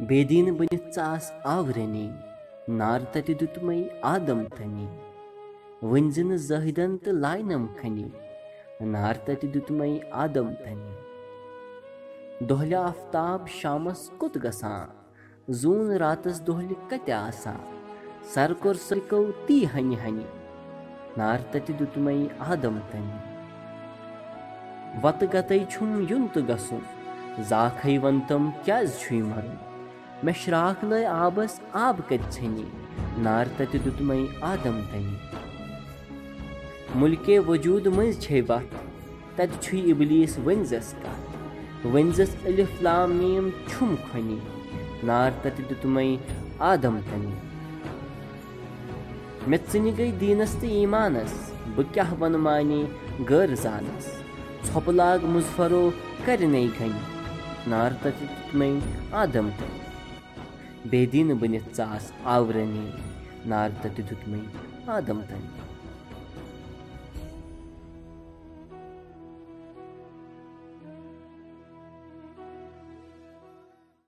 بیٚیہِ بٔنِتھ ژٕ آس آورَنی نار تَتہِ دیُتمَے آدم تھنی ؤنۍ زِ نہٕ زٲہِدن تہٕ لاینم کھنی نار تَتہِ دیُتمَے آدم تھنی دۄہلہِ آفتاب شامَس کوٚت گژھان زوٗن راتَس دۄہلہِ کَتہِ آسان سر کوٚر سِلکو تی ہنہِ ہنہِ نار تَتہِ دیُتمَے آدم تھنہِ وَتہٕ گتے چھُم یُن تہٕ گژھُن زاکھے وَن تِم کیازِ چھُے مَرُن مےٚ شراکھ لٲے آبَس آب کَتہِ ژھیٚنہِ نار تَتہِ دیُتمَے آدم تَنہِ مُلکے وجوٗد مٔنٛزۍ چھے وَتھ تَتہِ چھُے اِبلیٖس ؤنۍ زَس کَتھ ؤنۍ زَس علِفلامیم چھُم کھۄنہِ نار تَتہِ دیُتمَے آدم تَنہِ مےٚ ژٕنہِ گٔے دیٖنَس تہٕ ایٖمانَس بہٕ کیاہ وَنہٕ مانے غٲر زانَس ژھۄپہٕ لاگ مُظفرو کَرِنے گَنہِ نار تَتہِ دیُتمَے آدم تَنہِ بیٚیہِ دیٖنہٕ بٔنِتھ ژاس آورَنی نار تَتہِ دیُتمَے آدم تَنہِ